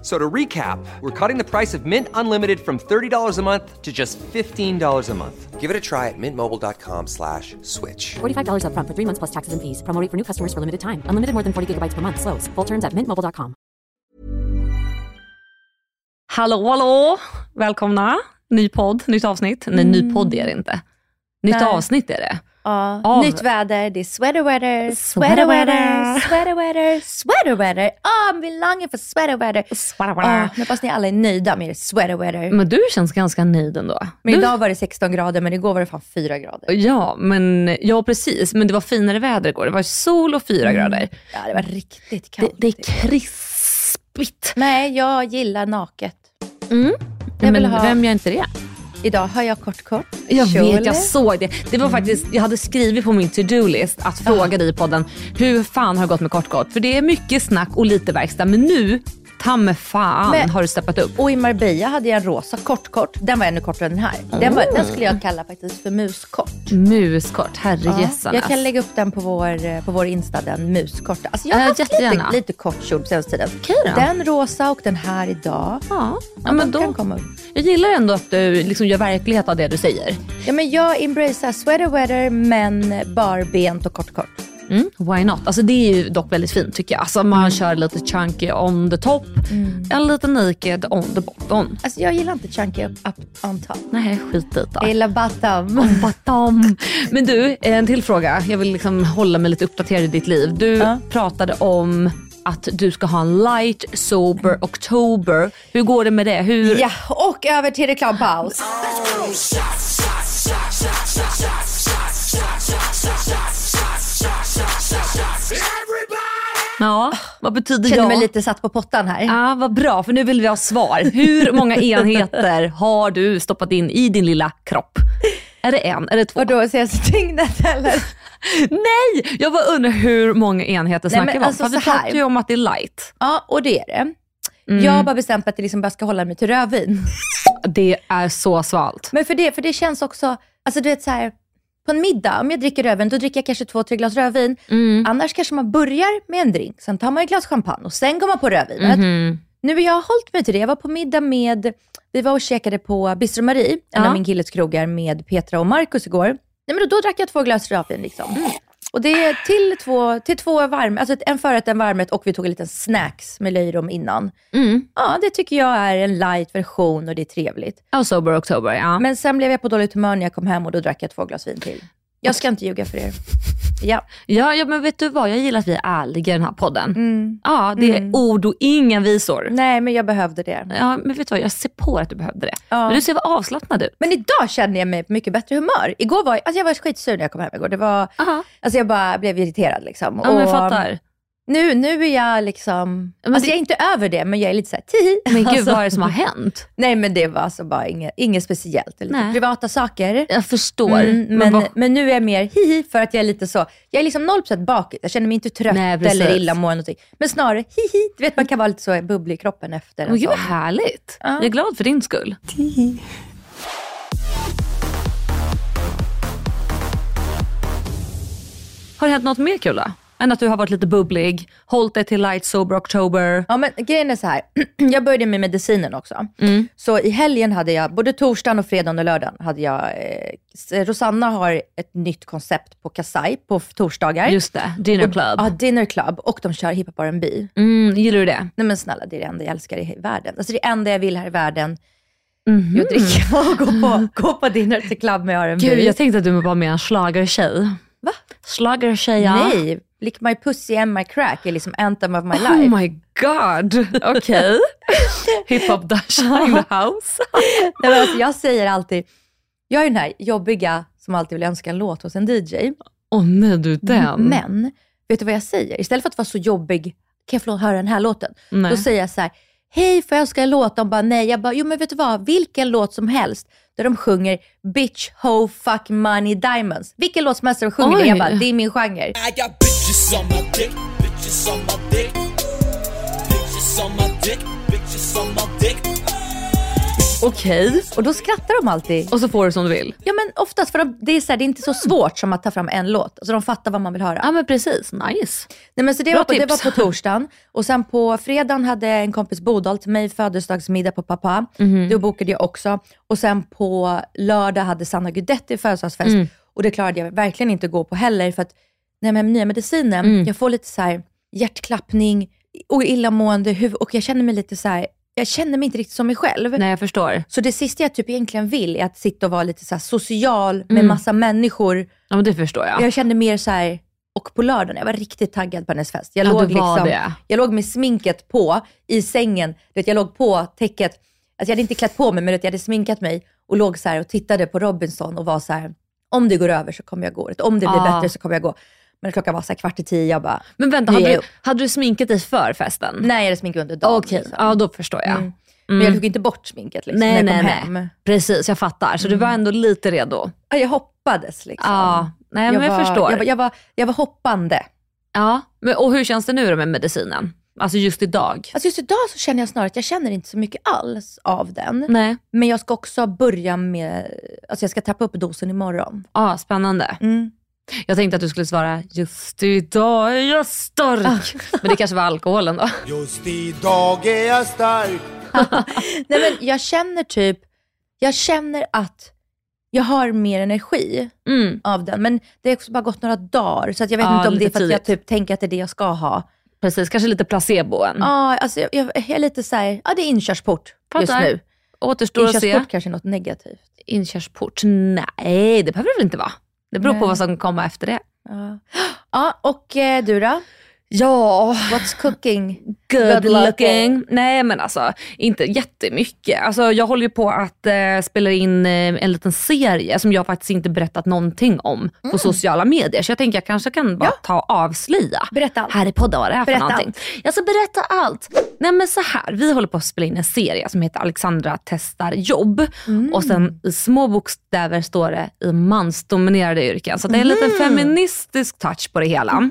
F- So to recap, we're cutting the price of Mint Unlimited from $30 a month to just $15 a month. Give it a try at mintmobile.com slash switch. $45 upfront for three months plus taxes and fees. Promo rate for new customers for limited time. Unlimited more than 40 gigabytes per month. Slows. Full terms at mintmobile.com. Hallå, hallå! Välkomna. Ny podd, nytt avsnitt. Nej, ny mm. podd är det inte. Nytt Nej. avsnitt är det. Ja, Av- nytt väder, det är sweater weather, Sweater weather. sweater weather, sweater weather. Ah, vi longing för sweater weather. Sweater Ah, weather. men fast ni alla är nöjda med er sweater weather. Men du känns ganska nöjd ändå. Men du, idag var det 16 grader, men igår var det fan 4 grader. Ja, men, ja, precis. Men det var finare väder igår. Det var sol och fyra grader. Ja, det var riktigt Det, kallt. det är krispigt. Nej, jag gillar naket. Mm. Jag men ha- vem gör inte det? Idag har jag kort kort. Jag kjol. vet, jag såg det. Det var faktiskt, jag hade skrivit på min to-do-list att fråga dig i podden, hur fan har det gått med kort kort? För det är mycket snack och lite verkstad, men nu, ta med fan Men- har du steppat upp. Och i Marbella hade jag en rosa kort kort. Den var ännu kortare än den här. Den, var, den skulle jag kalla faktiskt för muskort. Muskort, herrejössanes. jag kan lägga upp den på vår, eh, på vår Insta, den muskorta. Alltså jag har Äh, haft lite, jättegärna. lite kort kjol senaste tiden. Då. Den rosa och den här idag. Ja, ja Ja, men de kan då, komma upp. jag gillar ändå att du liksom gör verklighet av det du säger. Ja, men jag embracear sweater weather men barbent och kort kort. Mm, why not? Alltså det är ju dock väldigt fint tycker jag. Alltså man kör lite chunky on the top, eller lite naked on the bottom. Alltså jag gillar inte chunky up, up on top. Nej, skit i det. Jag gillar bottom. Bottom. Men du, en till fråga. Jag vill liksom hålla mig lite uppdaterad i ditt liv. Du Ja. pratade om att du ska ha en light sober oktober. Hur går det med det? Hur... Ja, och över till reklampaus. Ja, vad betyder Känner ja? mig lite satt på pottan här. Ja, vad bra, för nu vill vi ha svar. Hur många enheter har du stoppat in i din lilla kropp? Är det en? Är det två? Och då senaste dygnet eller? Nej! Jag bara undrar hur många enheter Nej, snackar men vi om? alltså För vi så pratar ju om att det är light. Ja, och det är det. Mm. Jag har bara bestämt att jag liksom bara ska hålla mig till rödvin. Det är så svalt. Men för det, för det känns också, alltså du vet så här, på en middag, om jag dricker rödvin, då dricker jag kanske två, tre glas rödvin. Mm. Annars kanske man börjar med en drink, sen tar man ett glas champagne och sen går man på rödvinet. Mhm. Nu har jag hållit mig till det. Jag var på middag med, vi var och käkade på Bistro Marie, en Ja. av min killes krogar med Petra och Markus igår. Nej, men då, då drack jag två glas rödvin. Liksom. Mm. Och det är till två, till två varm, alltså en förrätt, en varmrätt och vi tog en liten snacks med löjrom innan. Mm. Ja, det tycker jag är en light version och det är trevligt. Ja, sober oktober, ja. Men sen blev jag på dåligt humör när jag kom hem och då drack jag två glas vin till. Jag ska inte ljuga för er. Ja. Ja, ja, men vet du vad? Jag gillar att vi är ärliga i den här podden. Mm. Ja, det är ord och inga visor. Nej, men jag behövde det. Ja, men vet du vad? Jag ser på att du behövde det. Ja. Men du ser vad avslappnad ut. Men idag kände jag mig på mycket bättre humör. Igår var jag, alltså jag var skitsur när jag kom hem igår. Det var, Aha. alltså jag bara blev irriterad. Liksom. Ja, men jag fattar. Nu, nu är jag liksom, Men alltså det- jag är inte över det, men jag är lite såhär, tihi. Men gud, Alltså, vad är det som har hänt? Nej, men det var alltså bara inget, inget speciellt. Det är Lite Nej. privata saker. Jag förstår. Mm, men, men men, nu är jag mer hihi för att jag är lite så, jag är liksom 0% bakis. Jag känner mig inte trött Nej, eller illamående. Men snarare hihi. Du vet man kan vara lite så bubblig i kroppen efter en Men gud vad härligt. Ja. Jag är glad för din skull. Har det hänt något mer kul då? Men att du har varit lite bubblig, hållit dig till light sober oktober. Ja men grejen är så här. jag började med medicinen också. Mm. Så i helgen hade jag, både torsdagen och fredagen och lördagen, hade jag, eh, Rosanna har ett nytt koncept på Kasai på torsdagar. Just det, dinner Och- club. Ja, dinner club. Och de kör hiphop R&B. Mm, gillar du det? Nej men snälla, det är det enda jag älskar i världen. Alltså det enda jag vill här i världen, Mhm. är att dricka och gå på, gå på dinner till club med R&B. Gud, jag tänkte att du var mer en schlagertjej. Va? Schlagertjej, ja. Nej, Lick My Pussy and My Crack är liksom anthem of my life. Oh my god, okej. Hiphop Dasha in the house. Nej, men alltså, jag säger alltid, jag är den här jobbiga som alltid vill önska en låt hos en DJ. Åh nej, du den. Men, vet du vad jag säger? Istället för att vara så jobbig, kan jag få höra den här låten? Nej. Då säger jag så här, hej får jag önska en låt? De bara nej. Jag bara, jo men vet du vad? Vilken låt som helst där de sjunger bitch, ho, fuck, money, diamonds. Vilken låt som helst de sjunger det. Jag Oj. bara, det är min genre. Okej. Och då skrattar de alltid. Och så får du som du vill. Ja men oftast, för de, det, är så här, det är inte så svårt som att ta fram en låt. Alltså de fattar vad man vill höra. Ja men precis, nice. Nej, men så det, Bra var på, det tips. var på torsdagen och sen på fredagen hade en kompis Bodal till mig födelsedagsmiddag på pappa. Mhm. Då bokade jag också. Och sen på lördag hade Sanna Guidetti födelsedagsfest Mm. och det klarade jag verkligen inte att gå på heller för att när med nya medicinen, Mm. jag får lite så här hjärtklappning och illamående huvud och jag känner mig lite så här, jag känner mig inte riktigt som mig själv. Nej jag förstår. Så det sista jag typ egentligen vill är att sitta och vara lite så social med Mm. massa människor. Ja men det förstår jag. Jag kände mer så här, och på lördagen, jag var riktigt taggad på hennes fest. Jag, Ja, låg, du var liksom, det. jag låg med sminket på i sängen. Du vet, jag låg på täcket. Alltså jag hade inte klätt på mig, men vet, jag hade sminkat mig och låg så och tittade på Robinson och var så här, om det går över så kommer jag gå. Om det blir Ah. bättre så kommer jag gå. Men klockan var så kvart i tio, jag bara, Men vänta, hade du, hade du sminkat dig för festen? nej jag hade sminkat under dagen. Okej, liksom. ja då förstår jag. Mm. Men jag tog inte bort sminket liksom, Nej, när jag nej, kom nej. hem. Precis, jag fattar. Så du var ändå lite redo? Ja, jag hoppades liksom. Ja, nej men jag, var, förstår. Jag var, jag, var, jag var hoppande. Ja, men, och hur känns det nu då med medicinen? Alltså just idag? Alltså just idag så känner jag snarare att jag känner inte så mycket alls av den. Nej. Men jag ska också börja med, alltså jag ska trappa upp dosen imorgon. Ja, spännande. Mm. Jag tänkte att du skulle svara, just idag är jag stark. Men det kanske var alkoholen då? Just idag är jag stark. Nej men jag känner typ, jag känner att jag har mer energi Mm, av den. Men det har också bara gått några dagar, så att jag vet Ja, inte om det är för att jag tidigt. typ tänker att det är det jag ska ha. precis, kanske lite placeboen. Ja, alltså jag, jag, jag är lite så här, ja det är inkörsport just Fattar. nu. Återstår att se. Inkörsport kanske är något negativt. Inkörsport? Nej, det behöver det väl inte vara. Det beror på vad som kommer efter det. Ja, ja och eh, du då? Ja, What's cooking? good, Good looking. looking. Nej men alltså inte jättemycket. Alltså, jag håller ju på att eh, spela in eh, en liten serie som jag faktiskt inte berättat någonting om på sociala medier. Så jag tänker jag kanske kan bara Mm. Ja. ta avslöja Berätta allt. här i podden vad det är för Berätta någonting. Jag ska berätta allt. Nej men så här, vi håller på att spela in en serie som heter Alexandra testar jobb. Mm. Och sen i små bokstäver står det i mansdominerade yrken. Så det är en Mm. liten feministisk touch på det hela.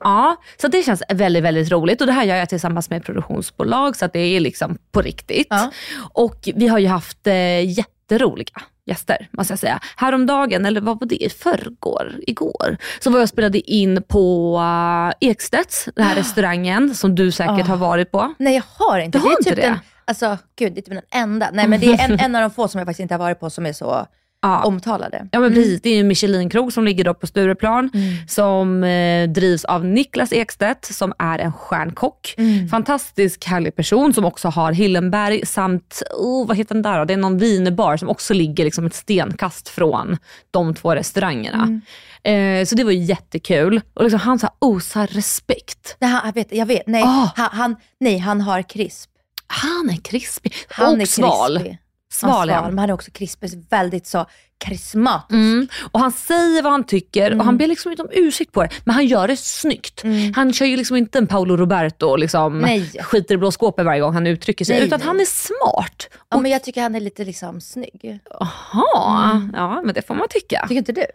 Ja, så det känns väldigt, väldigt roligt. Och det här gör jag tillsammans med produktionsbolag så att det är liksom på riktigt. Ja. Och vi har ju haft eh, jätteroliga gäster, måste jag säga. Häromdagen, eller vad var det? I förrgår? Igår? Så var jag och spelade in på uh, Ekstedts, den här restaurangen som du säkert Ah. har varit på. Nej jag har inte. Du har det är inte typ det? Den, alltså gud, det är typ den enda. Nej men det är en, en av de få som jag faktiskt inte har varit på som är så Ja. omtalade. Ja men precis, det är ju Michelinkrog som ligger då på Stureplan som eh, drivs av Niklas Ekstedt som är en stjärnkock. Fantastisk härlig person som också har Hillenberg samt, oh, vad heter den där då? Det är någon wienerbar som också ligger liksom ett stenkast från de två restaurangerna. Eh, så det var ju jättekul och liksom, han så här osar respekt. Nej, han, jag vet, jag vet. Nej, Ah. han, han, nej, han har krisp. Han är krispig Han och är sval. krispig. Sval, Han är sval, han. är också krispig. Väldigt så karismatisk. Mm. Och han säger vad han tycker och han ber liksom inte om ursäkt på det. Men han gör det snyggt. Han kör ju liksom inte en Paolo Roberto och liksom Nej. skiter i blå skåpet varje gång han uttrycker sig. Nej, utan nej. han är smart. Ja, men jag tycker han är lite liksom snygg. Jaha, ja men det får man tycka. Tycker inte du?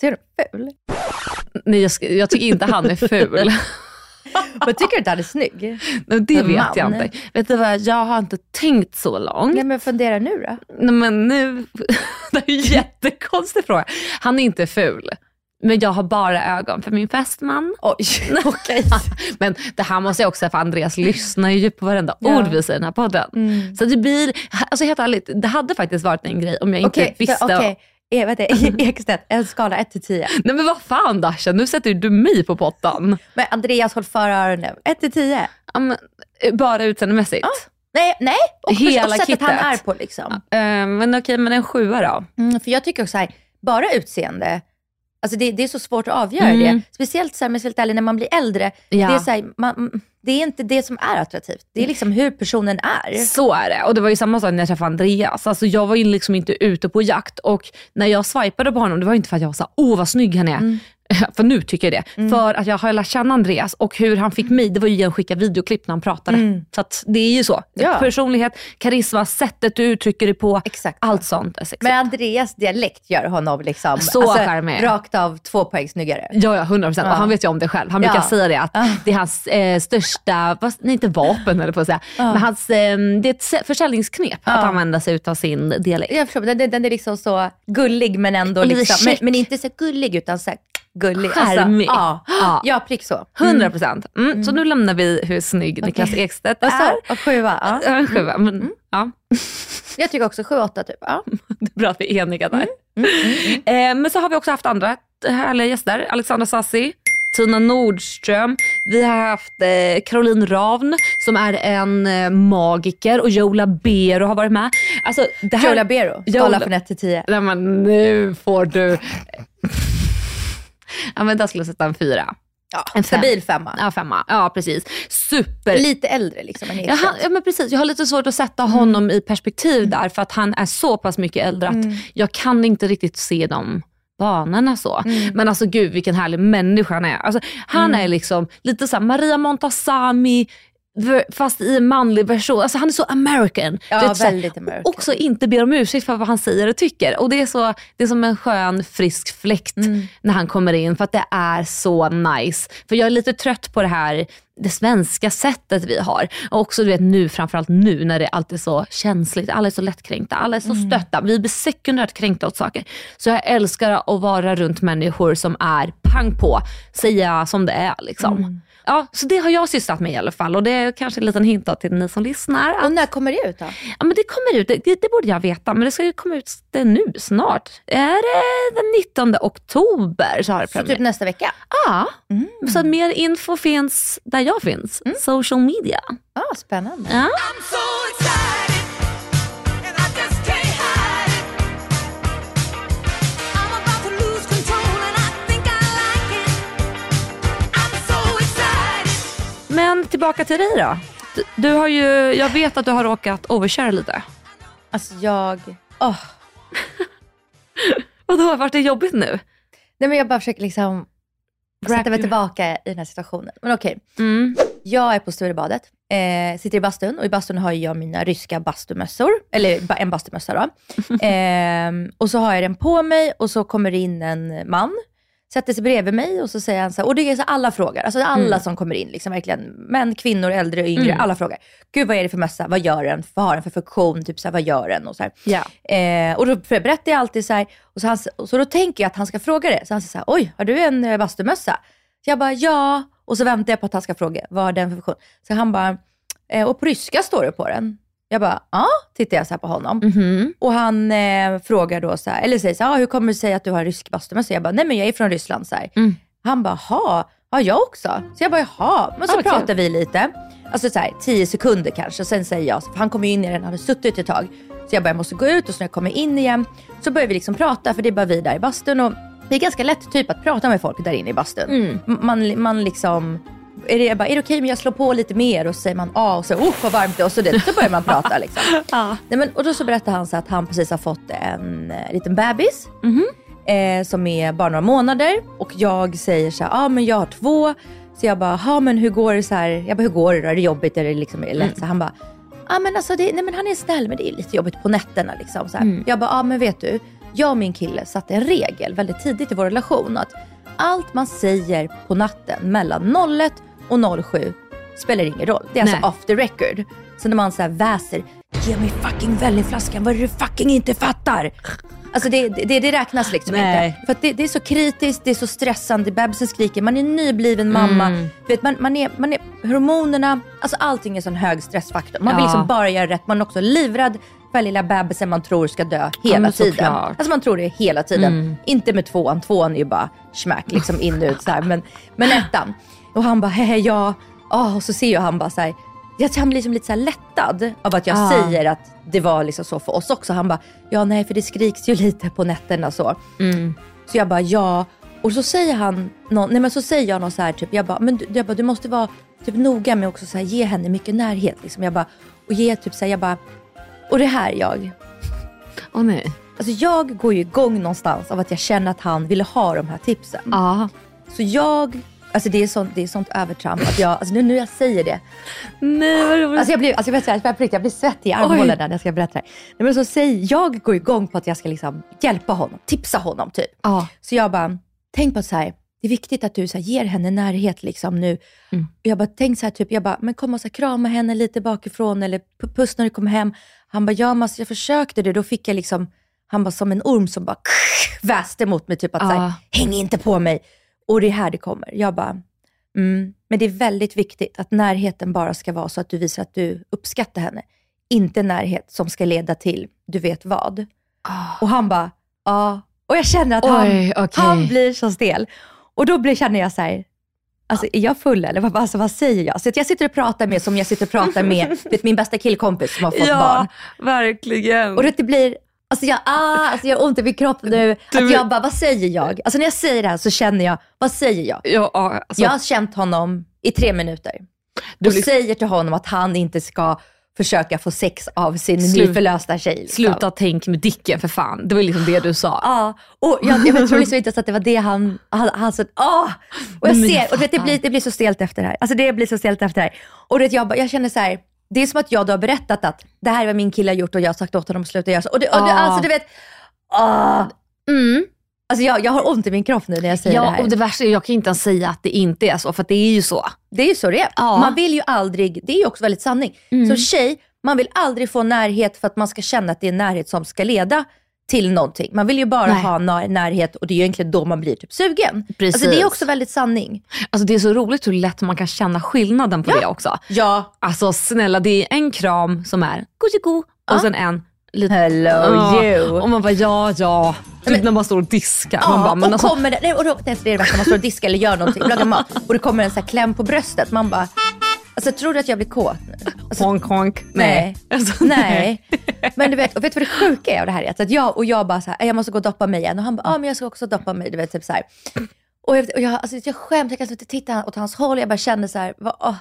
Tycker du ful? Nej, jag, jag tycker inte han är ful. Men tycker du inte han är snygg? Men det vet man. jag inte. Vet du vad, jag har inte tänkt så långt. Nej men fundera nu då. Nej, men nu, det är en jättekonstig fråga. Han är inte ful. Men jag har bara ögon för min fästman. Oj, okej. Men det här måste jag också säga för Andreas lyssnar ju på varenda Ja. ord vi säger i den här podden. Så det blir, alltså helt ärligt, det hade faktiskt varit en grej om jag inte Okej, visste. okej. Eh, vänta, Ekstedt, en skala 1 till 10. Nej men vad fan Dasha, nu sätter du mig på pottan. Men Andreas, håll för öronen. 1 till 10. Ja, men, eh, bara utseendemässigt. Nej, nej. Och, Hela och sättet kittet. han är på liksom. Eh, men okej, men en sjua då. Mm, för jag tycker också så här, bara utseende, alltså det, det är så svårt att avgöra Mm. det. Speciellt så här, helt ärlig, när man blir äldre. Ja. Det, är så här, man, det är inte det som är attraktivt. Det är liksom hur personen är. Så är det. Och det var ju samma sak när jag träffade Andreas. Alltså jag var ju liksom inte ute på jakt och när jag swipade på honom, det var inte för att jag var så här, åh vad snygg han är. Mm. För nu tycker jag det. För att jag har lärt känna Andreas och hur han fick mig, det var ju genom att skicka videoklipp när han pratade. Så att det är ju så. Mm. Ja. Personlighet, karisma, sättet du uttrycker dig på. Exakt. Allt sånt. Men Andreas dialekt gör honom liksom, Så charmig. rakt av två poäng snyggare. Ja, ja 100%. Ja. Och han vet ju om det själv. Han Ja. brukar säga det att Ja. det är hans eh, största, nej inte vapen eller på att säga, men hans, eh, det är ett sä- försäljningsknep att använda sig av sin dialekt. Jag förstår, den, den, är liksom så gullig men ändå liksom, men, men inte så gullig utan så gullig. Charmig. ja, Ja. ja, prick så. 100 procent. Mm. Så nu lämnar vi hur snygg Niklas Ekstedt är. du? Och sjua? Ja. En sjua. Men, ja, Jag tycker också sju, åtta typ. Ja. det är bra att vi är eniga där. Mm, Eh, men så har vi också haft andra härliga gäster. Alexandra Sassi, Tina Nordström. Vi har haft eh, Caroline Ravn som är en eh, magiker och Joe Labero har varit med. Alltså, det här... Joe Labero, Joe skala La- från 1 till 10. Nej men nu får du... ja men där skulle jag sätta en fyra. Ja, En fem. stabil femma. Ja femma, ja precis. Super. Lite äldre liksom än Ja, han, ja men precis, jag har lite svårt att sätta honom i perspektiv där för att han är så pass mycket äldre att jag kan inte riktigt se de banorna så. Men alltså gud vilken härlig människa han är. Alltså, han är liksom lite såhär Maria Montazami fast i en manlig version. Alltså han är så American. Ja, vet, väldigt American. Också inte ber om ursäkt för vad han säger och tycker. Och det är, så, det är som en skön frisk fläkt när han kommer in för att det är så nice. För jag är lite trött på det här det svenska sättet vi har. Och också du vet nu, framförallt nu när det alltid är så känsligt. Alla är så lättkränkta, alla är så stötta. Vi blir sekundärt kränkta åt saker. Så jag älskar att vara runt människor som är pang på, säga som det är liksom. Ja, så det har jag sysslat med i alla fall och det är kanske en liten hint till ni som lyssnar. Att, Och när kommer det ut då? ja, men det kommer ut, det, det borde jag veta, men det ska ju komma ut det nu snart. Är det den 19 oktober så har det Så typ nästa vecka? Ja, så att mer info finns där jag finns. Social media. Ja, spännande. Ja. Men tillbaka till dig då. Du, du har ju, jag vet att du har råkat overköra lite. Alltså jag... åh. Och då har varit det jobbigt nu? Nej men jag bara försöker liksom sätta mig tillbaka i den här situationen. Men okej, Mm. jag är på Sturebadet, eh, sitter i bastun och i bastun har jag mina ryska bastumössor, eller en bastumössa då. eh, och så har jag den på mig och så kommer det in en man, sätter sig bredvid mig och så säger han så här, och det är så alla frågar, alltså alla som kommer in, liksom verkligen män, kvinnor, äldre yngre, alla frågar. Gud vad är det för mössa, vad gör den, vad har den för funktion, typ så här, vad gör den och så. Ja. Eh, och då berättar jag alltid så här, och så, han, och så då tänker jag att han ska fråga det. Så han säger så här, oj, har du en eh, bastumössa? Så jag bara, ja. Och så väntar jag på att han ska fråga, vad har den för funktion? Så han bara, eh, och på ryska står det på den. Jag bara, ja, tittar jag så på honom. Mhm. Och han eh, frågar då så här, eller säger så här, ah, hur kommer det sig att du har rysk bastumössa? Jag bara, nej men jag är från Ryssland. Så. Mm. Han bara, ha, ja jag också. Så jag bara, jaha. Men så Ah, pratar kul. vi lite. Alltså så här, tio sekunder kanske. Och sen säger jag, för han kommer ju in i den, han hade suttit ett tag. Så jag bara, jag måste gå ut och så när jag kommer in igen så börjar vi liksom prata, för det är bara vi där i bastun. Och det är ganska lätt typ att prata med folk där inne i bastun. Mm. Man, man liksom, är det, jag bara, är det okej om jag slår på lite mer? Och så säger man ja och så, oh vad varmt det är. Och så, det, så börjar man prata liksom. Ja. Nej, men, och då så berättar han så att han precis har fått en eh, liten bebis. Mhm. Eh, som är bara några månader. Och jag säger så här, ja ah, men jag har två. Så jag bara, ja men hur går det så här? Jag bara, hur går det då? Är det jobbigt? Är det liksom är det lätt? Så han bara, ja men alltså det, nej men han är snäll men det är lite jobbigt på nätterna liksom. Så här. Jag bara, ja men vet du, jag och min kille satte en regel väldigt tidigt i vår relation. Att allt man säger på natten mellan 01 och 07 spelar ingen roll. Det är alltså Nej. off the record. Så när man så här väser, ge mig fucking Vellinflaskan, vad är det du fucking inte fattar? Alltså det, det, det räknas liksom Nej. inte. För det, det är så kritiskt, det är så stressande, bebisen skriker, man är nybliven mamma. Mm. Vet, man, man är, man är, hormonerna, alltså allting är sån hög stressfaktor. Man vill Ja. liksom bara göra rätt, man är också livrädd för lilla bebisen man tror ska dö hela men tiden. såklart. Alltså man tror det hela tiden. Mm. Inte med tvåan, tvåan är ju bara smack, liksom in och ut så här. Men, men ettan. Och han bara, hehe ja. Oh, och så ser jag han bara så här, jag han blir liksom lite så lättad av att jag Ah. säger att det var liksom så för oss också. Han bara, ja nej för det skriks ju lite på nätterna så. Mm. Så jag bara, ja. Och så säger han, någon, nej men så säger jag något så här typ, jag bara, men du, jag bara, du måste vara typ noga med också så här, ge henne mycket närhet. Liksom. Jag bara, och ge typ så här, jag bara, och det här jag. Åh nej. Alltså jag går ju igång någonstans av att jag känner att han ville ha de här tipsen. Ja. Så jag, alltså det är sånt, det är sånt övertramp att jag, alltså nu när jag säger det. Nej vad roligt. Alltså jag blir, alltså jag, vet, jag, jag, jag blir svettig i armhålorna när jag ska berätta det här. Nej, men så säger, jag går igång på att jag ska liksom hjälpa honom, tipsa honom typ. Ja. Så jag bara, tänk på så här, det är viktigt att du så här, ger henne närhet liksom nu. Mm. Jag bara, tänk så här, typ, jag bara, men kom och så här, krama henne lite bakifrån eller pu- puss när du kommer hem. Han bara, ja men alltså, jag försökte det, då fick jag liksom, han bara som en orm som bara väste mot mig, typ att så här, häng inte på mig. Och det är här det kommer. Jag bara, mm. men det är väldigt viktigt att närheten bara ska vara så att du visar att du uppskattar henne. Inte närhet som ska leda till du vet vad. Och han bara, ja. Och jag känner att han, Oj, okej. han blir så stel. Och då blir, känner jag så här, alltså är jag full eller vad, alltså, vad säger jag? Så att jag sitter och pratar med som jag sitter och pratar med vet, min bästa killkompis som har fått barn. verkligen. Och det blir, alltså jag, ah, alltså jag har ont i min kropp nu. Du- Att jag bara, vad säger jag? Alltså när jag säger det här så känner jag, vad säger jag? ja, alltså, jag har känt honom i tre minuter. du Och blir- säger till honom att han inte ska försöka få sex av sin Slut- nyförlösta tjej. Liksom. Sluta tänk med Dicken för fan. Det var liksom det du sa. Ja, och jag, jag tror liksom inte ens att det var det han, han, han sa, ah! Och jag ser, och det, fattar. blir, det blir så stelt efter det här. Alltså det blir så stelt efter det här. Och du vet, jag, jag känner så här, det är som att jag då har berättat att det här är vad min kille har gjort och jag har sagt åt honom att sluta göra så. Och, det, och det, Ah. alltså du vet, ah, mm. Alltså jag, jag har ont i min kropp nu när jag säger det Ja, här. och det värsta är jag kan inte ens säga att det inte är så, för det är ju så. Det är ju så det är. Ja. Man vill ju aldrig, det är ju också väldigt sanning. Mm. Som tjej, man vill aldrig få närhet för att man ska känna att det är närhet som ska leda till någonting. Man vill ju bara Nej. ha när- närhet och det är ju egentligen då man blir typ sugen. Precis. Alltså det är också väldigt sanning. Alltså det är så roligt hur lätt man kan känna skillnaden på det också. Ja. Alltså snälla, det är en kram som är gosiko och sen en lite... Hello Ja. you. Och man bara ja, ja. Typ när man står och diskar. Ja, man bara, men och alltså, kommer det, nej, och då, det är det värsta, man står och diskar eller gör någonting, lagar mat och det kommer en så här kläm på bröstet. Man bara, alltså tror du att jag blir kåt nu? Alltså, honk honk. Nej. Alltså, Nej. Men du vet, och vet du vad det sjuka är av det här? är? Att jag, och jag bara så här, jag måste gå och doppa mig igen. Och han bara, ja men jag ska också doppa mig. Du vet, typ så här. Och jag, och jag, alltså, jag skäms, jag kan inte titta åt hans håll. Jag bara känner så här, vad, åh.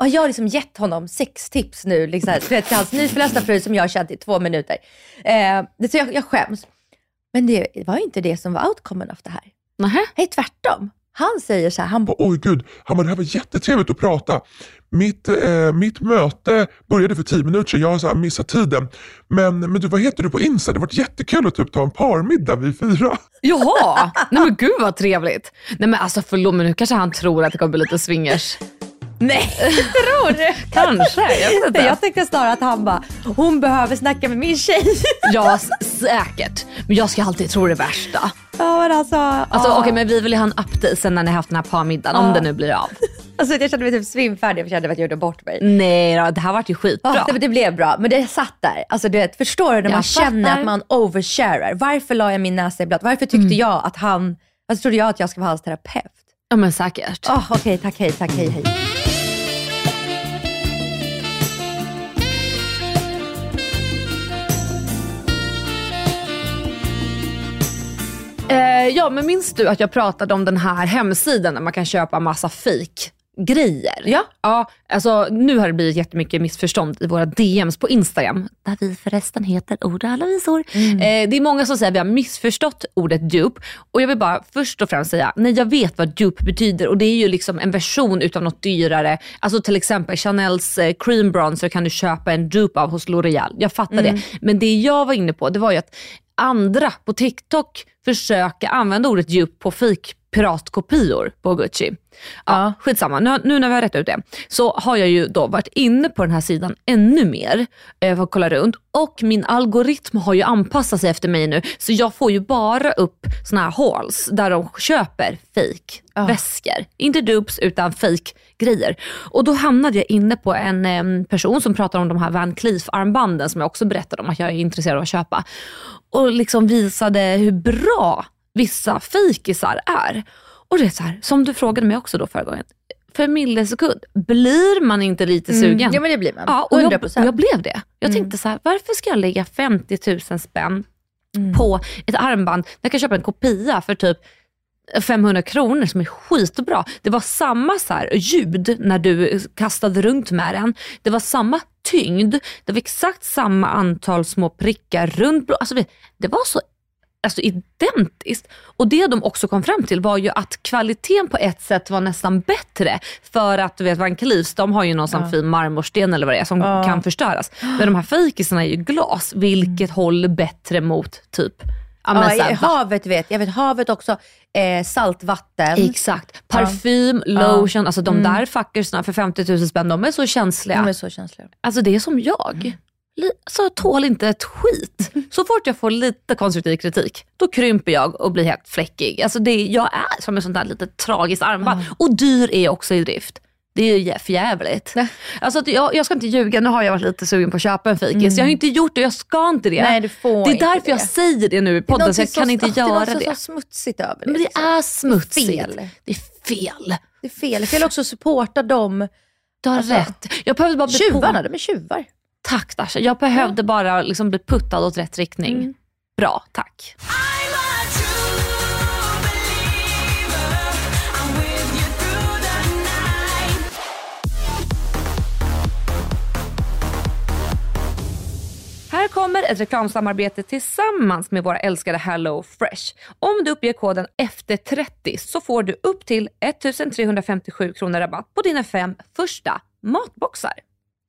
Och jag har liksom gett honom sex tips nu, liksom, till hans nyförlösta fru som jag har känt i två minuter. Eh, det- så jag, jag skäms. Men det var inte det som var outcomen av det här. Nej, tvärtom. Han säger så här, han bara, Oj gud, han bara, det här var jättetrevligt att prata. Mitt, eh, mitt möte började för tio minuter sedan, jag har så här missat tiden. Men, men du, vad heter du på Insta? Det har varit jättekul att typ ta en parmiddag vi fyra. Jaha, nej men gud vad trevligt. Nej men alltså förlåt men nu kanske han tror att det kommer bli lite swingers nej, tror du? Kanske, jag vet inte. Jag tänkte snarare att han bara, hon behöver snacka med min tjej. Ja säkert. Men jag ska alltid tro det värsta. Ja men alltså. Alltså okej men vi vill ju ha en update sen när ni har haft den här parmiddagen om Ja. det nu blir av. alltså jag kände mig typ svimfärdig, jag kände att jag gjorde bort mig. Nej då, det här vart ju skitbra. Ja, det, det blev bra, men det satt där. Alltså, du vet, förstår du när Jag man känner fattar. att man oversharar? Varför la jag min näsa i blöt? Varför tyckte jag att han, alltså trodde jag att jag ska vara hans terapeut? Ja men säkert. Oh, Okej, tack, hej, tack, hej, hej. Eh, ja men minns du att jag pratade om den här hemsidan där man kan köpa massa fake grejer. Ja. ja alltså, nu har det blivit jättemycket missförstånd i våra DMs på Instagram, där vi förresten heter Ord och alla visor. Eh, det är många som säger att vi har missförstått ordet dupe och jag vill bara först och främst säga, nej jag vet vad dupe betyder och det är ju liksom en version utav något dyrare. Alltså till exempel Chanels eh, cream bronzer kan du köpa en dupe av hos L'Oreal. Jag fattar det. Men det jag var inne på, det var ju att andra på TikTok försöka använda ordet djup på fik piratkopior på Gucci. Ja, Ja. Skitsamma, nu, nu när vi har rätt ut det så har jag ju då varit inne på den här sidan ännu mer eh, för att kolla runt och min algoritm har ju anpassat sig efter mig nu så jag får ju bara upp såna här hauls där de köper fake Ja. väskor. Inte dupes utan fake grejer. Och då hamnade jag inne på en em, person som pratar om de här Van Cleef armbanden som jag också berättade om att jag är intresserad av att köpa. Och liksom visade hur bra vissa fejkisar är. Och det är så här, som du frågade mig också då förra gången. För en millisekund, blir man inte lite sugen? Mm. Ja men det blir man. Ja, och jag, 100%. och jag blev det. Jag Mm. tänkte så här, varför ska jag lägga 50 000 spänn på ett armband när jag kan köpa en kopia för typ 500 kronor som är skitbra. Det var samma så här ljud när du kastade runt med den. Det var samma tyngd. Det var exakt samma antal små prickar runt. Alltså, det- var så alltså, identiskt. Och det de också kom fram till var ju att kvaliteten på ett sätt var nästan bättre. För att du vet Van Cleefs, de har ju någon sån fin marmorsten eller vad det är som Ja. kan förstöras. Men de här fejkisarna är ju glas, vilket håller bättre mot typ Ja, Ja, så havet vet jag. vet havet också, eh, saltvatten. Exakt. Parfym, lotion, alltså de där fuckersna för 50 000 spänn, de är så känsliga. De är så känsliga. Alltså det är som jag. Li- Alltså jag tål inte ett skit. Så fort jag får lite konstruktiv kritik, då krymper jag och blir helt fläckig. Alltså det, jag är som en sån där lite tragiskt armband. Och dyr är jag också i drift. Det är ju för jävligt. Nej. Alltså jag, jag ska inte ljuga, nu har jag varit lite sugen på att köpa en fikis. Jag har inte gjort det, jag ska inte det. Nej, du får det är därför jag det. säger det nu i Det är podden, så jag kan inte det är göra något det. så smutsigt över det. Men det liksom. är smutsigt. fel. Det är fel. Det är fel. Fel också att supporta dem. Du har Alltså, rätt. Jag behövde bara bli Tjuvarna, de är tjuvar. Tack Dasha. Jag behövde bara liksom bli puttad åt rätt riktning. Mm. Bra, tack. Här kommer ett reklamsamarbete tillsammans med våra älskade Hello Fresh. Om du uppger koden EFTER30 så får du upp till 1357 kronor rabatt på dina fem första matboxar.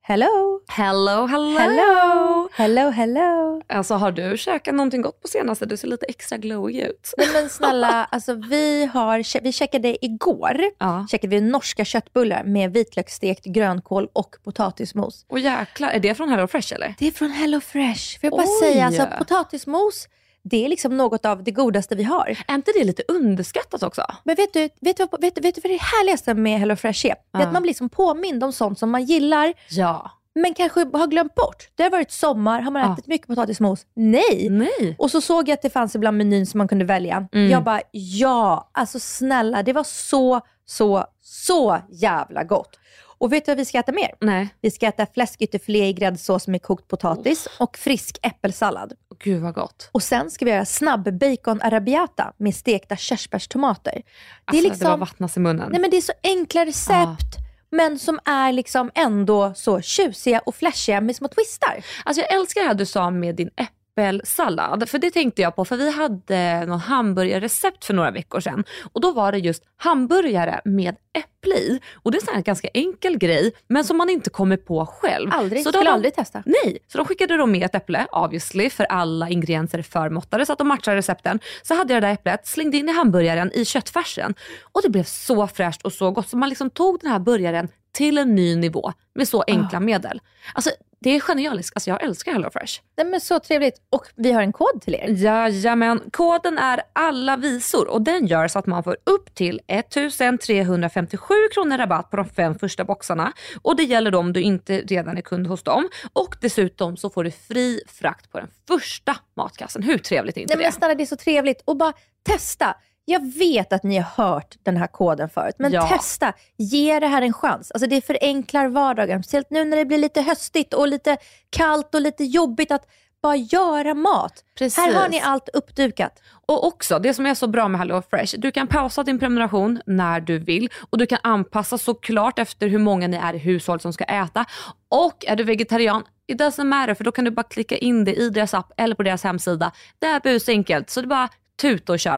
Hello. Hello, hello! Hello. Hello, hello. Alltså har du käkat någonting gott på senaste? Du ser lite extra glowy ut. Nej men snälla, alltså vi, har, vi checkade igår Ja. checkade vi norska köttbullar med vitlöksstekt grönkål och potatismos. Och jäklar, är det från Hello Fresh eller? Det är från Hello Fresh. Får jag bara Oj. säga, alltså, potatismos, det är liksom något av det godaste vi har. Är inte det lite underskattat också? Men vet du, vet du, vet, vet du vad det härligaste med Hello Fresh är? Det är att man blir liksom påmind om sånt som man gillar, Ja. men kanske har glömt bort. Det har varit sommar, har man Ja. ätit mycket potatismos? Nej. Nej. Och så såg jag att det fanns ibland menyn som man kunde välja. Mm. Jag bara, ja, alltså snälla, det var så, så, så jävla gott. Och vet du vad vi ska äta mer? Nej. Vi ska äta fläskytterfilé i gräddsås med kokt potatis och frisk äppelsallad. Gud vad gott. Och sen ska vi göra snabb bacon arabiata med stekta körsbärstomater. Det är Alltså, det liksom, var vattnas i munnen. nej men det är så enkla recept, men som är liksom ändå så tjusiga och flashiga med små twistar. Alltså jag älskar det här du sa med din äppelsallad. För det tänkte jag på, för vi hade någon hamburgarrecept för några veckor sedan. Och då var det just hamburgare med äpple i. Och det är en ganska enkel grej, men som man inte kommer på själv. Aldrig, Så skulle de- aldrig testa. Nej, så de skickade då med ett äpple, obviously, för alla ingredienser är förmåttade så att de matchar recepten. Så hade jag det där äpplet, slängde in i hamburgaren i köttfärsen och det blev så fräscht och så gott. Så man liksom tog den här burgaren till en ny nivå med så enkla medel. Alltså det är genialiskt. Alltså jag älskar HelloFresh. Nej, men så trevligt. Och vi har en kod till er. Jajamän, koden är alla visor och den gör så att man får upp till 1357 kronor rabatt på de fem första boxarna. Och det gäller då om du inte redan är kund hos dem. Och dessutom så får du fri frakt på den första matkassen. Hur trevligt är inte Nej, men det? snälla, det är så trevligt. Och bara testa. Jag vet att ni har hört den här koden förut, men Ja. testa. Ge det här en chans. Alltså det förenklar vardagen. Speciellt nu när det blir lite höstigt och lite kallt och lite jobbigt att bara göra mat. Precis. Här har ni allt uppdukat. Och också, det som är så bra med HelloFresh, du kan pausa din prenumeration när du vill och du kan anpassa såklart efter hur många ni är i hushållet som ska äta. Och är du vegetarian, it doesn't matter för då kan du bara klicka in det i deras app eller på deras hemsida. Det är busenkelt, så det är bara tuta och köra.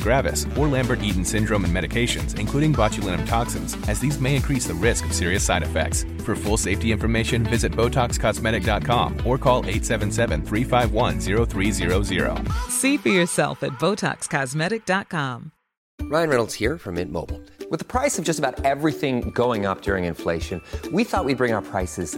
gravis, or Lambert-Eaton syndrome and medications, including botulinum toxins, as these may increase the risk of serious side effects. For full safety information, visit BotoxCosmetic.com or call 877-351-0300. See for yourself at BotoxCosmetic.com. Ryan Reynolds here from Mint Mobile. With the price of just about everything going up during inflation, we thought we'd bring our prices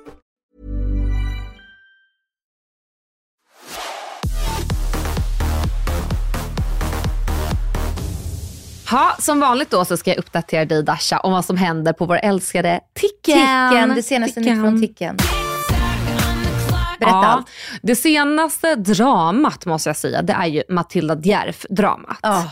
Ha, som vanligt då så ska jag uppdatera dig Dasha om vad som händer på vår älskade Ticken. Ticken, det senaste nytt från Ticken. Berätta Ja, allt. det senaste dramat måste jag säga, det är ju Matilda Djerf-dramat. Ja.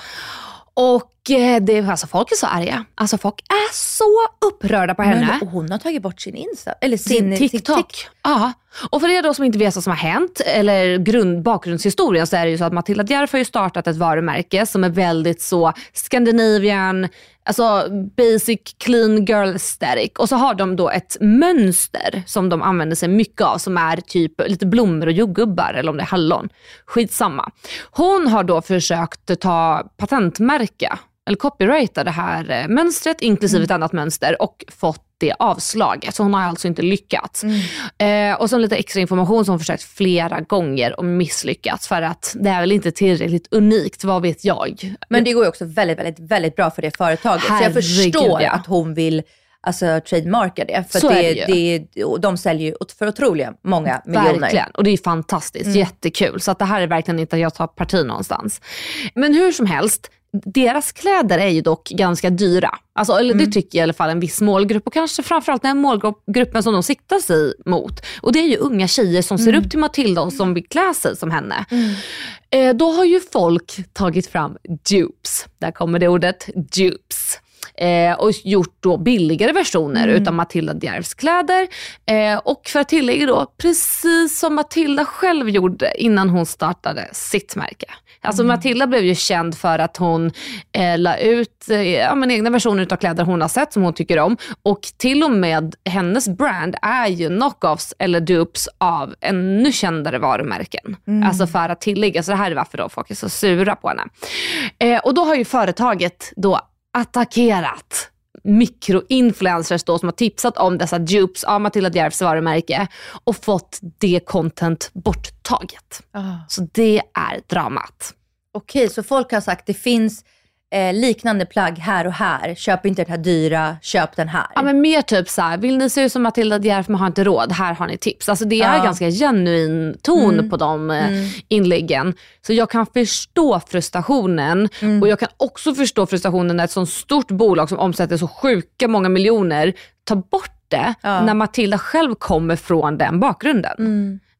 Och eh, det, alltså folk är så arga. Alltså folk är så upprörda på henne. Men, hon har tagit bort sin Insta, eller sin, sin TikTok. Tik- Ja. Och för er då som inte vet vad som har hänt, eller grund, bakgrundshistorien, så är det ju så att Matilda Djerf har ju startat ett varumärke som är väldigt så Scandinavian, alltså basic clean girl aesthetic. Och så har de då ett mönster som de använder sig mycket av som är typ lite blommor och jordgubbar eller om det är hallon. Skitsamma. Hon har då försökt ta patentmärka eller copyrighta det här eh, mönstret inklusive ett annat mönster och fått det avslaget. Så hon har alltså inte lyckats. Eh, och så lite extra information som hon försökt flera gånger och misslyckats för att det är väl inte tillräckligt unikt, vad vet jag. Men det går ju också väldigt, väldigt, väldigt bra för det företaget. så jag Herregud, förstår ja. att hon vill alltså, trademarka det. För Så att är det, det det, de säljer ju för otroliga många miljoner. Verkligen, och det är fantastiskt. Jättekul. Så att det här är verkligen inte att jag tar parti någonstans. Men hur som helst, deras kläder är ju dock ganska dyra. Alltså, eller Det tycker i alla fall en viss målgrupp och kanske framförallt den målgruppen som de siktar sig mot. Och det är ju unga tjejer som ser upp till Matilda och som vill klä sig som henne. Eh, då har ju folk tagit fram dupes. Där kommer det ordet, dupes. Eh, och gjort då billigare versioner utav Matilda Djerfs kläder. Eh, och för att tillägga då, precis som Matilda själv gjorde innan hon startade sitt märke. Alltså Matilda blev ju känd för att hon eh, la ut eh, ja, men egna versioner utav kläder hon har sett som hon tycker om. Och till och med hennes brand är ju knockoffs eller dupes av ännu kändare varumärken. Alltså för att tillägga, så det här är varför då folk är så sura på henne. Eh, och då har ju företaget då attackerat mikroinfluencers då som har tipsat om dessa dupes av Matilda Djerfs varumärke och fått det content borttaget. Så det är dramat. Okej, så folk har sagt det finns eh, liknande plagg här och här. Köp inte den här dyra, köp den här. Ja men mer typ så här, vill ni se ut som Matilda Djerf men har inte råd, här har ni tips. Alltså det är Ja. ganska genuin ton på de eh, inläggen. Så jag kan förstå frustrationen och jag kan också förstå frustrationen när ett sånt stort bolag som omsätter så sjuka många miljoner tar bort det Ja. när Matilda själv kommer från den bakgrunden.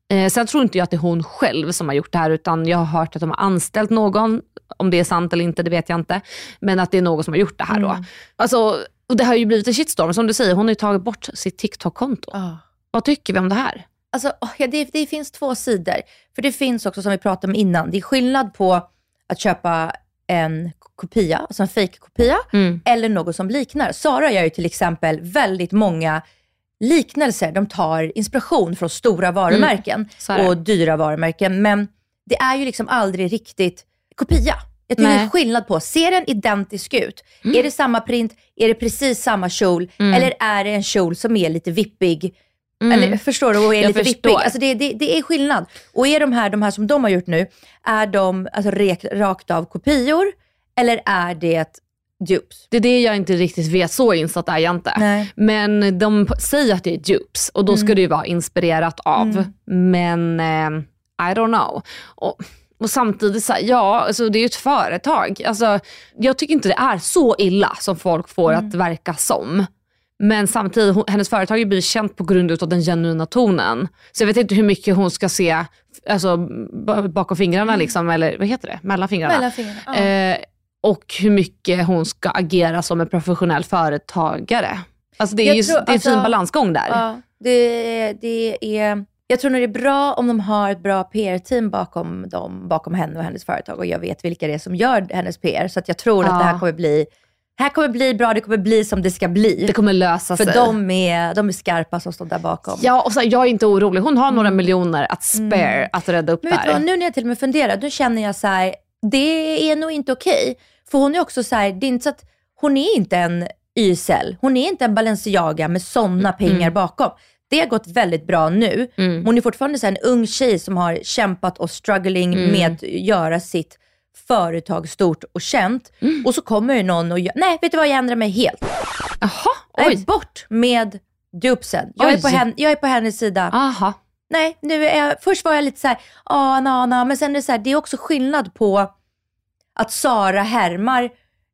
Eh, sen tror inte jag att det är hon själv som har gjort det här utan jag har hört att de har anställt någon. Om det är sant eller inte, det vet jag inte. Men att det är någon som har gjort det här då. Alltså, och det har ju blivit en shitstorm. Som du säger, hon har ju tagit bort sitt TikTok-konto. Ja. Vad tycker vi om det här? Alltså, ja, det, det finns två sidor. För det finns också, som vi pratade om innan, det är skillnad på att köpa en kopia, alltså en fake-kopia, Mm. eller något som liknar. Sara gör ju till exempel väldigt många liknelser. De tar inspiration från stora varumärken Mm. och dyra varumärken. Men det är ju liksom aldrig riktigt kopia. Jag tycker Nej. det är skillnad på, ser den identisk ut? Är det samma print? Är det precis samma kjol? Mm. Eller är det en kjol som är lite vippig? Mm. Eller förstår du? Och är Jag lite förstår. vippig. Alltså det, det, det är skillnad. Och är de här, de här som de har gjort nu, är de alltså rakt av kopior? Eller är det dupes? Det är det jag inte riktigt vet, så insatt är jag inte. Nej. Men de säger att det är dupes och då ska det ju vara inspirerat av. Men eh, I don't know. Och, och samtidigt, så här, ja, alltså, det är ju ett företag. Alltså, jag tycker inte det är så illa som folk får att verka som. Men samtidigt, hon, hennes företag blir känt på grund av den genuina tonen. Så jag vet inte hur mycket hon ska se alltså, bakom fingrarna, liksom, eller vad heter det? Mellan fingrarna. Mellan fingrarna, ja. Eh, och hur mycket hon ska agera som en professionell företagare. Alltså det är ju tror- det är en alltså, fin balansgång där. Ja, det, det är... Jag tror nog det är bra om de har ett bra PR-team bakom, dem, bakom henne och hennes företag. Och jag vet vilka det är som gör hennes PR. Så att jag tror att Ja. det här kommer bli det här kommer bli bra, det kommer bli som det ska bli. Det kommer lösa För sig. de är, de är skarpa som står där bakom. Ja, och så, jag är inte orolig. Hon har några miljoner att spare att rädda upp Mm. Men vet du vad, där. nu när jag till och med funderar, då känner jag så här, det är nog inte okej. För hon är också så här, det är inte så att, hon är inte en YSL, hon är inte en Balenciaga med sådana pengar bakom. Det har gått väldigt bra nu. Mm. Hon är fortfarande så en ung tjej som har kämpat och struggling Mm. med att göra sitt företag stort och känt. Mm. Och så kommer ju någon och gör, nej vet du vad, jag ändrar mig helt. Jaha, Nej, oj. bort med dupsen. Jag är, på hen, jag är på hennes sida. Aha. Nej, nu är jag, först var jag lite så här, ah, na, na, men sen är det så här, det är också skillnad på att Sara härmar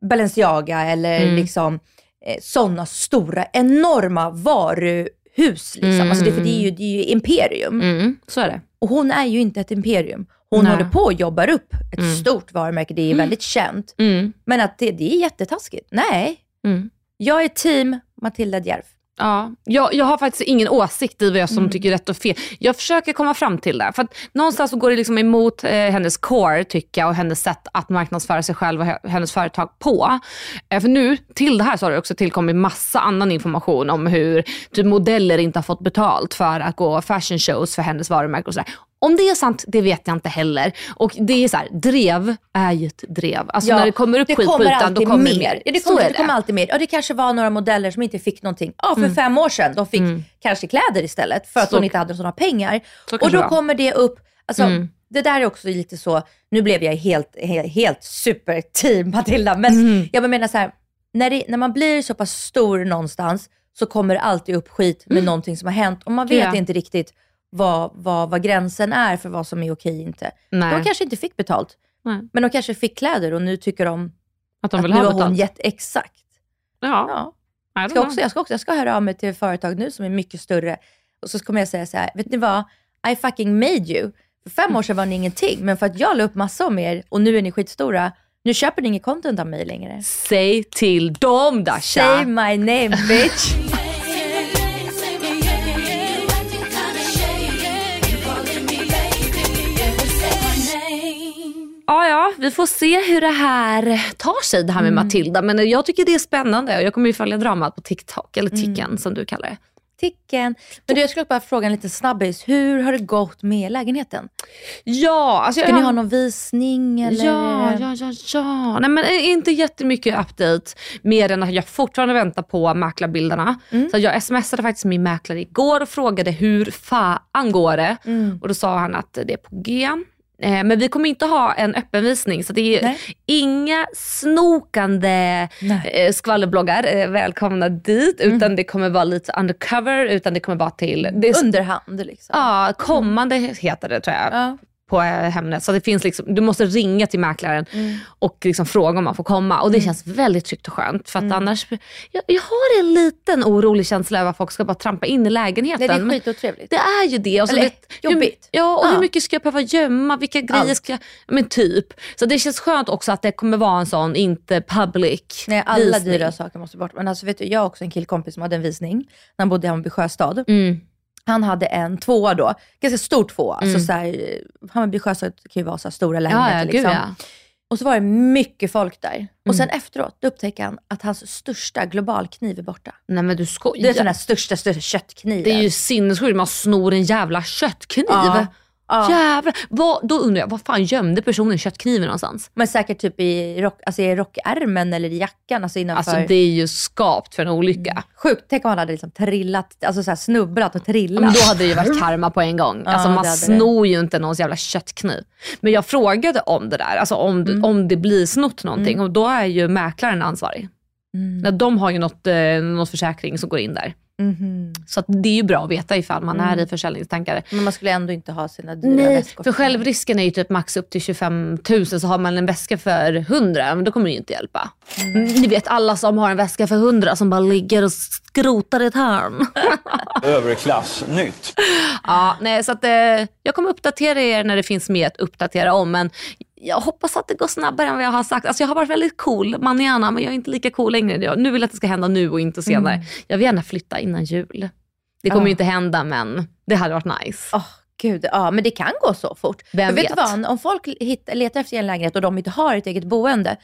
Balenciaga eller Mm. liksom eh, sådana stora, enorma varuhus. Liksom. Alltså det, för det är ju, det är ju imperium. Mm, så är det. Och hon är ju inte ett imperium. Hon Nej. håller på och jobbar upp ett stort varumärke, det är väldigt känt. Mm. Men att det, det är jättetaskigt. Nej, Mm. jag är team Matilda Djerf. Ja, jag, jag har faktiskt ingen åsikt i vad jag som Mm. tycker är rätt och fel. Jag försöker komma fram till det. För att någonstans så går det liksom emot eh, hennes core tycker jag och hennes sätt att marknadsföra sig själv och he- hennes företag på. Eh, för nu, till det här så har det också tillkommit massa annan information om hur typ modeller inte har fått betalt för att gå fashion shows för hennes varumärke och sådär. Om det är sant, det vet jag inte heller. Och det är så här, drev är ju ett drev. Alltså när det kommer upp det skit på kommer ytan, då kommer mer. det mer. Ja, det kommer, är det kommer alltid mer. Ja, det kanske var några modeller som inte fick någonting. Ja, för fem år sedan. De fick kanske kläder istället för att Så- de inte hade sådana pengar. Så Och då det kommer det upp. Alltså, Mm. Det där är också lite så, nu blev jag helt, helt, helt super team Matilda, men Mm. jag menar så här, när, det, när man blir så pass stor någonstans så kommer det alltid upp skit med någonting som har hänt och man vet Mm. Ja. inte riktigt vad, vad, vad gränsen är för vad som är okej inte. Nej. De kanske inte fick betalt, Nej. men de kanske fick kläder och nu tycker de Att de att vill nu ha har hon betalt. gett exakt. Ja, Ja. Ska, också, jag, ska också, jag ska höra av mig till företag nu som är mycket större och så kommer jag säga så här, vet ni vad? I fucking made you. För fem år sedan var ni ingenting, men för att jag la upp massa om er och nu är ni skitstora, nu köper ni inget content av mig längre. Säg till dem Dasha. Say my name bitch. Ja, ja, vi får se hur det här tar sig det här med Mm. Matilda. Men jag tycker det är spännande och jag kommer ju följa dramat på TikTok, eller Mm. Ticken som du kallar det. Ticken. Men du, jag skulle bara fråga en liten snabbis. Hur har det gått med lägenheten? Ja, alltså Ska jag, ni ha någon visning eller? Ja, ja, ja, ja. Nej, men eh, inte jättemycket update. Mer än att jag fortfarande väntar på mäklarbilderna. Mm. Så jag smsade faktiskt min mäklare igår och frågade hur fan går det? Mm. Och då sa han att det är på G. Eh, Men vi kommer inte ha en öppen visning så det är Nej. inga snokande Nej. eh, skvallerbloggar eh, välkomna dit. Mm. Utan det kommer vara lite undercover, utan det kommer vara till... Är, Underhand liksom. Ja, kommande heter det tror jag Ja. På eh, Hemnet. Så det finns liksom, du måste ringa till mäklaren Mm. och liksom fråga om man får komma. Och det känns väldigt tryggt och skönt. För att annars, jag, jag har en liten orolig känsla över att folk ska bara trampa in i lägenheten. Nej, det är skitotrevligt. det är ju det. Och så Eller, vet, jobbigt. Hur, ja, och Ja. hur mycket ska jag behöva gömma? Vilka grejer Allt. ska jag... Men typ. Så det känns skönt också att det kommer vara en sån, inte public Nej, alla visning. dyra saker måste bort. Men alltså vet du, jag har också en killkompis som hade en visning när han bodde i Hammarby sjöstad. Mm. Han hade en tvåa då, ganska stor tvåa. Mm. Alltså så här, Hammarby sjöstad kan ju vara så stora Ja, lägenheter. ja, gud liksom. ja. Och så var det mycket folk där. Och Mm. sen efteråt då upptäcker han att hans största globalkniv är borta. Nej men du Det är skojar. den här största, största köttkniven. Det är ju sinnessjukt, man snor en jävla köttkniv. Ja. Ja. Jävlar. Vad, då undrar jag, vad fan gömde personen köttkniven någonstans? Men säkert typ i, rock, alltså i rockärmen eller i jackan. Alltså innanför. Alltså det är ju skapt för en olycka. Sjukt, tänk om han hade liksom trillat, alltså så snubblat och trillat. Men då hade det ju varit karma på en gång. Ja, Alltså man hade det. snor ju inte någons jävla köttkniv. Men jag frågade om det där, alltså om, Mm. om det blir snott någonting och då är ju mäklaren ansvarig. Mm. De har ju något, eh, något försäkring som går in där. Mhm. Så att det är ju bra att veta ifall man är i försäljningstankar. Men man skulle ändå inte ha sina dyra Nej, väskor. för självrisken är ju typ max upp till 25 000 så har man en väska för 100, men då kommer det ju inte hjälpa. Mm. Ni vet alla som har en väska för 100 som bara ligger och skrotar i ett hörn. Överklassnytt. ja, nej, så att, eh, jag kommer uppdatera er när det finns mer att uppdatera om, men jag hoppas att det går snabbare än vad jag har sagt. Alltså jag har varit väldigt cool, manana, men jag är inte lika cool längre. Nu vill jag att det ska hända nu och inte senare. Jag vill gärna flytta innan jul. Det kommer Ja. ju inte hända, men det hade varit nice. Åh gud, ja men det kan gå så fort. Vem vet vet? du vad, om folk hittar, letar efter en lägenhet och de inte har ett eget boende,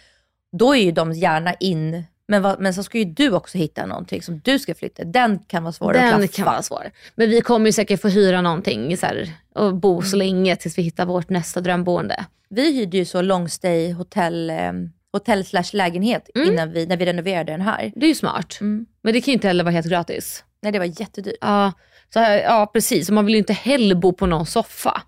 då är ju de gärna in. Men, vad, men så ska ju du också hitta någonting som du ska flytta. Den kan vara svår att Den klaffa. kan vara svår. Men vi kommer ju säkert få hyra någonting så här, och bo så länge tills vi hittar vårt nästa drömboende. Vi hyrde ju så långstay hotell, eh, hotell slash lägenhet innan vi, när vi renoverade den här. Det är ju smart. Mm. Men det kan ju inte heller vara helt gratis. Nej, det var jättedyrt. Ja, så, här- ja precis. Och man vill ju inte heller bo på någon soffa.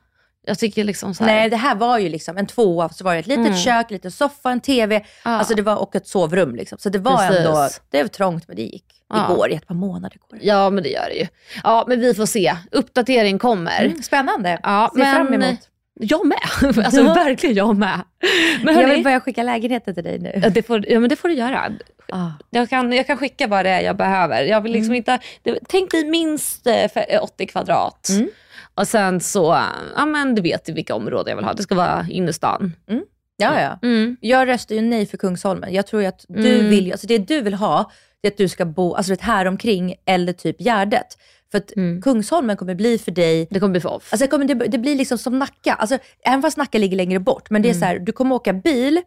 Jag tycker liksom så här, Nej, det här var ju liksom en tvåa, så var det ett litet Mm. kök, lite soffa, en TV, Ja. alltså det var, och ett sovrum. Liksom. Så det var Precis. ändå, det var trångt men det gick. Det Ja. går i ett par månader. Går det. Ja men det gör det ju. Ja men vi får se. Uppdatering kommer. Mm, spännande. Ja, Ser fram men- emot. Jag med. Alltså Ja. verkligen jag med. Men Jag hörni, vill börja skicka lägenheter till dig nu. ja, det får, ja men det får du göra. Ah. Jag kan, jag kan skicka vad det är jag behöver. Jag vill liksom Mm. inte, det, tänk dig minst eh, för- eh, 80 kvadrat. Mm. Och sen så, eh, ja men du vet vilka områden jag vill ha. Det ska vara innerstan. Ja, ja. Mm. Jag röstar ju nej för Kungsholmen. Jag tror att du Mm. vill, alltså det du vill ha, det är att du ska bo alltså här omkring eller typ Gärdet. För att Mm. Kungsholmen kommer bli för dig, Det kommer bli för off. alltså det, kommer, det, det blir liksom som Nacka. Alltså, även fast Nacka ligger längre bort, men det är så här, du kommer åka bil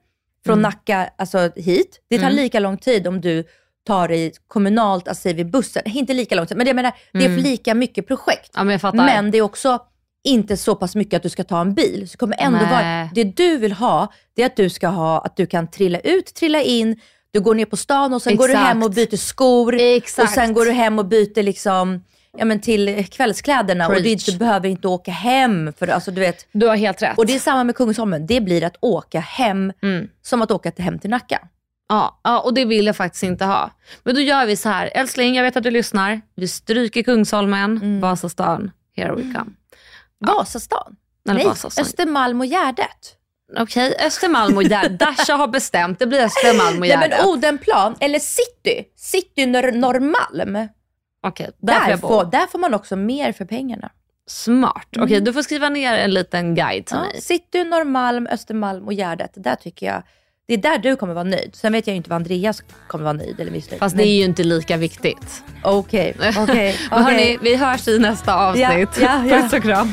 från Nacka alltså hit. Det tar Mm. lika lång tid om du tar dig kommunalt, alltså säger vi bussen. Inte lika lång tid, men jag menar, det är Mm. lika mycket projekt. ja men. Men det är också inte så pass mycket att du ska ta en bil. Så kommer ändå Nej. vara, det du vill ha, det är att du ska ha, att du kan trilla ut, trilla in, du går ner på stan och sen går du Exakt. hem och byter skor. Exakt. Och sen går du hem och byter liksom, ja, men till kvällskläderna och Preach. du, behöver inte åka hem. För, alltså, du vet. Du har helt rätt. Och det är samma med Kungsholmen, det blir att åka hem Mm. som att åka hem till Nacka. Ja, ja, och det vill jag faktiskt inte ha. Men då gör vi så här. Älskling, jag vet att du lyssnar. Vi stryker Kungsholmen, Mm. Vasastan, here we come. Vasastan? Eller Nej, Vasastan. Östermalm och Gärdet. Okej, Östermalm och Gärdet. Dasha har bestämt. Det blir Östermalm och Nej Gärdet. men Odenplan, eller city, city Nor- Norrmalm. Okej, där, får Där får, där får man också mer för pengarna. Smart. Okej, du får skriva ner en liten guide till Mm. Ja, mig. City, Norrmalm, Östermalm och Gärdet. Där tycker jag, det är där du kommer vara nöjd. Sen vet jag ju inte vad Andreas kommer vara nöjd eller missnöjd. Fast det är ju inte lika viktigt. Okej, okej. Men hörni, okej. vi hörs i nästa avsnitt. Ja, ja, ja. Puss och kram.